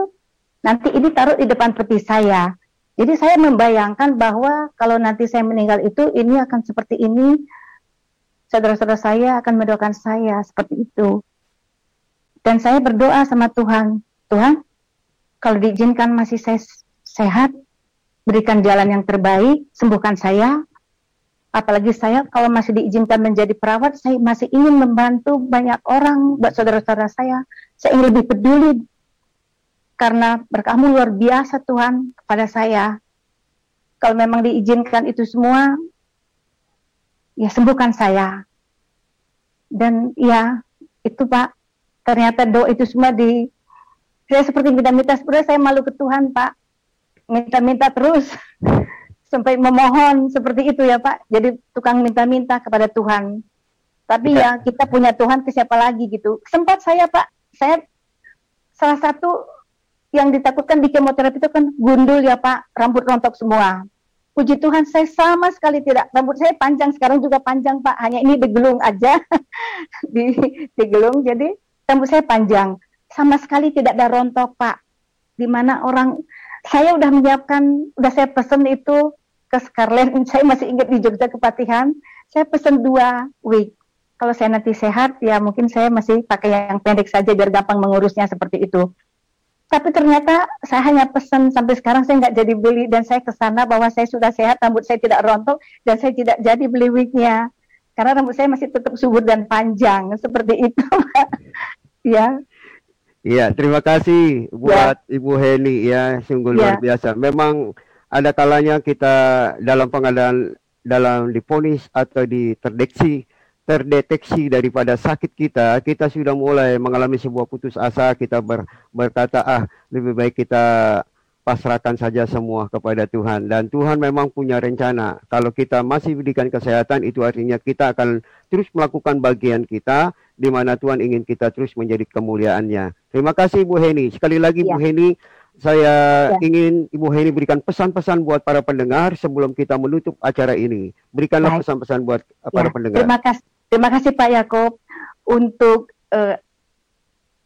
Nanti ini taruh di depan peti saya. Jadi saya membayangkan bahwa kalau nanti saya meninggal itu ini akan seperti ini. Saudara-saudara saya akan mendoakan saya seperti itu. Dan saya berdoa sama Tuhan, Tuhan, kalau diizinkan masih saya sehat, berikan jalan yang terbaik, sembuhkan saya. Apalagi saya kalau masih diizinkan menjadi perawat, saya masih ingin membantu banyak orang, buat saudara-saudara saya. Saya ingin lebih peduli karena berkahmu luar biasa Tuhan kepada saya. Kalau memang diizinkan itu semua, ya sembuhkan saya. Dan ya itu Pak, ternyata doa itu semua di, saya seperti minta-minta, sebenarnya saya malu ke Tuhan Pak. Minta-minta terus, sampai memohon seperti itu ya Pak. Jadi tukang minta-minta kepada Tuhan. Tapi ya. ya kita punya Tuhan ke siapa lagi gitu. Sempat saya Pak, saya salah satu yang ditakutkan di kemoterapi itu kan gundul ya Pak, rambut rontok semua. Puji Tuhan saya sama sekali tidak, rambut saya panjang sekarang juga panjang Pak, hanya ini digelung aja, di, digelung jadi rambut saya panjang, sama sekali tidak ada rontok Pak. Di mana orang, saya udah menyiapkan, udah saya pesen itu ke Scarlett, saya masih ingat di Jogja Kepatihan, saya pesen dua wig. Kalau saya nanti sehat, ya mungkin saya masih pakai yang pendek saja biar gampang mengurusnya seperti itu. Tapi ternyata saya hanya pesan sampai sekarang saya nggak jadi beli dan saya ke sana bahwa saya sudah sehat rambut saya tidak rontok dan saya tidak jadi beli wignya. Karena rambut saya masih tetap subur dan panjang seperti itu ya. Iya terima kasih buat ya. Ibu Heli ya sungguh ya. luar biasa. Memang ada kalanya kita dalam pengadilan dalam diponis atau diterdeksi terdeteksi daripada sakit kita, kita sudah mulai mengalami sebuah putus asa, kita ber, berkata, ah lebih baik kita pasrahkan saja semua kepada Tuhan. Dan Tuhan memang punya rencana. Kalau kita masih berikan kesehatan, itu artinya kita akan terus melakukan bagian kita, di mana Tuhan ingin kita terus menjadi kemuliaannya. Terima kasih Bu Heni. Sekali lagi ya. Bu Heni, saya ya. ingin Ibu Heni berikan pesan-pesan buat para pendengar sebelum kita menutup acara ini. Berikanlah pesan-pesan buat ya. para pendengar. Terima kasih. Terima kasih Pak Yakob untuk uh,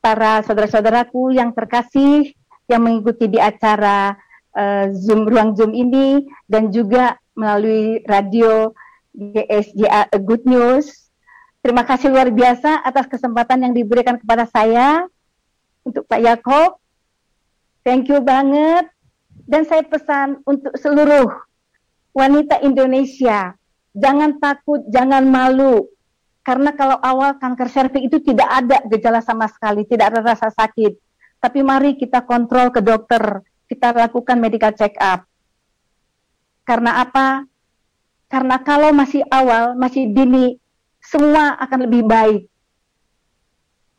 para saudara-saudaraku yang terkasih yang mengikuti di acara uh, Zoom ruang Zoom ini dan juga melalui radio GSJA Good News. Terima kasih luar biasa atas kesempatan yang diberikan kepada saya untuk Pak Yakob. Thank you banget. Dan saya pesan untuk seluruh wanita Indonesia, jangan takut, jangan malu karena kalau awal kanker serviks itu tidak ada gejala sama sekali, tidak ada rasa sakit. Tapi mari kita kontrol ke dokter, kita lakukan medical check up. Karena apa? Karena kalau masih awal, masih dini, semua akan lebih baik.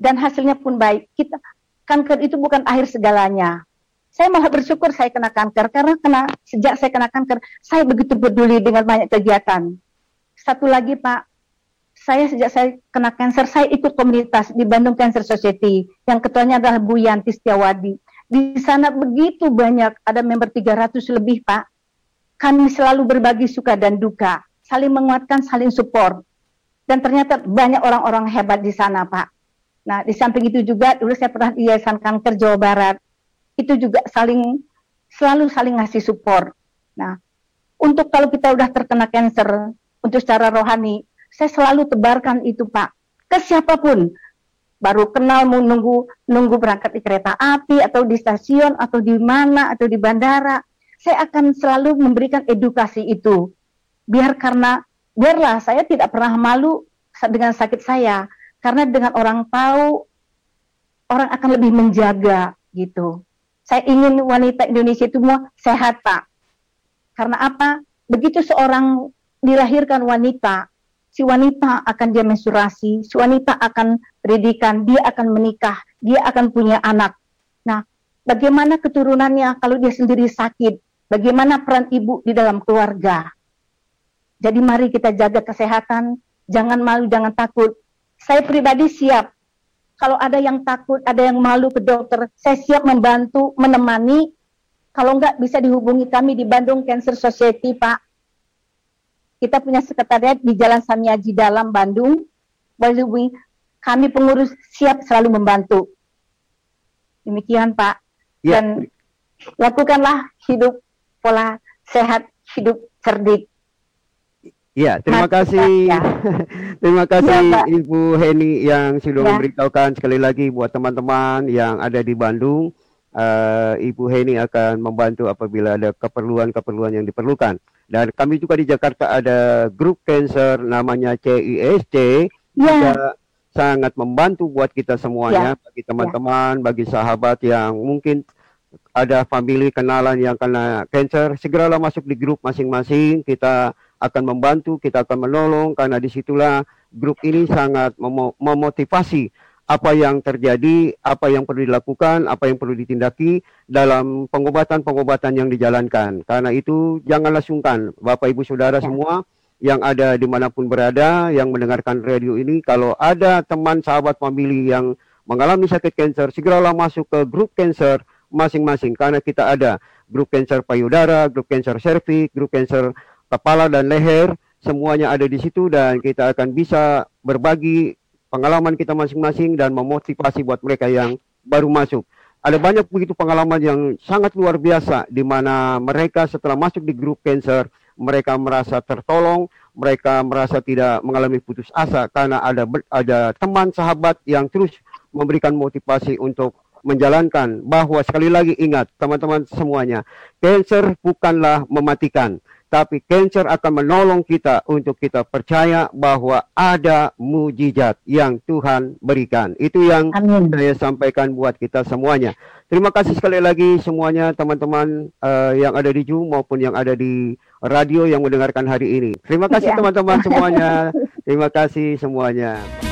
Dan hasilnya pun baik. Kita kanker itu bukan akhir segalanya. Saya malah bersyukur saya kena kanker karena kena sejak saya kena kanker, saya begitu peduli dengan banyak kegiatan. Satu lagi Pak, saya sejak saya kena kanker, saya ikut komunitas di Bandung Cancer Society, yang ketuanya adalah Bu Yanti Setiawadi. Di sana begitu banyak, ada member 300 lebih Pak. Kami selalu berbagi suka dan duka, saling menguatkan, saling support. Dan ternyata banyak orang-orang hebat di sana Pak. Nah, di samping itu juga dulu saya pernah di Yayasan Kanker Jawa Barat. Itu juga saling selalu saling ngasih support. Nah, untuk kalau kita udah terkena kanker, untuk secara rohani, saya selalu tebarkan itu Pak ke siapa pun. Baru kenal mau nunggu nunggu berangkat di kereta api atau di stasiun atau di mana atau di bandara. Saya akan selalu memberikan edukasi itu. Biar karena biarlah saya tidak pernah malu dengan sakit saya karena dengan orang tahu orang akan lebih menjaga gitu. Saya ingin wanita Indonesia itu semua sehat Pak. Karena apa? Begitu seorang dilahirkan wanita, si wanita akan dia menstruasi, si wanita akan pendidikan, dia akan menikah, dia akan punya anak. Nah, bagaimana keturunannya kalau dia sendiri sakit? Bagaimana peran ibu di dalam keluarga? Jadi mari kita jaga kesehatan, jangan malu, jangan takut. Saya pribadi siap. Kalau ada yang takut, ada yang malu ke dokter, saya siap membantu, menemani. Kalau enggak bisa dihubungi kami di Bandung Cancer Society, Pak. Kita punya sekretariat di Jalan Samiaji Dalam, Bandung. Boleh kami pengurus siap selalu membantu. Demikian Pak. Ya. Dan lakukanlah hidup pola sehat, hidup cerdik. Ya, terima Mas, kasih. Ya. terima kasih ya, Ibu Heni yang sudah ya. memberitahukan sekali lagi buat teman-teman yang ada di Bandung. Uh, Ibu Heni akan membantu apabila ada keperluan-keperluan yang diperlukan. Dan kami juga di Jakarta ada grup cancer namanya CISC. Ya. sangat membantu buat kita semuanya, ya. bagi teman-teman, ya. bagi sahabat yang mungkin ada family kenalan yang kena cancer, segeralah masuk di grup masing-masing. Kita akan membantu, kita akan menolong karena di situlah grup ini sangat mem memotivasi apa yang terjadi, apa yang perlu dilakukan, apa yang perlu ditindaki dalam pengobatan-pengobatan yang dijalankan. Karena itu janganlah sungkan, Bapak Ibu Saudara ya. semua yang ada di mana pun berada, yang mendengarkan radio ini, kalau ada teman sahabat famili yang mengalami sakit kanker, segeralah masuk ke grup cancer masing-masing karena kita ada grup kanker payudara, grup kanker serviks, grup kanker kepala dan leher, semuanya ada di situ dan kita akan bisa berbagi pengalaman kita masing-masing dan memotivasi buat mereka yang baru masuk. Ada banyak begitu pengalaman yang sangat luar biasa di mana mereka setelah masuk di grup cancer, mereka merasa tertolong, mereka merasa tidak mengalami putus asa karena ada ada teman sahabat yang terus memberikan motivasi untuk menjalankan bahwa sekali lagi ingat teman-teman semuanya, cancer bukanlah mematikan, tapi cancer akan menolong kita untuk kita percaya bahwa ada mujizat yang Tuhan berikan. Itu yang Amin. saya sampaikan buat kita semuanya. Terima kasih sekali lagi semuanya teman-teman uh, yang ada di Zoom maupun yang ada di radio yang mendengarkan hari ini. Terima kasih ya. teman-teman ya. semuanya. Terima kasih semuanya.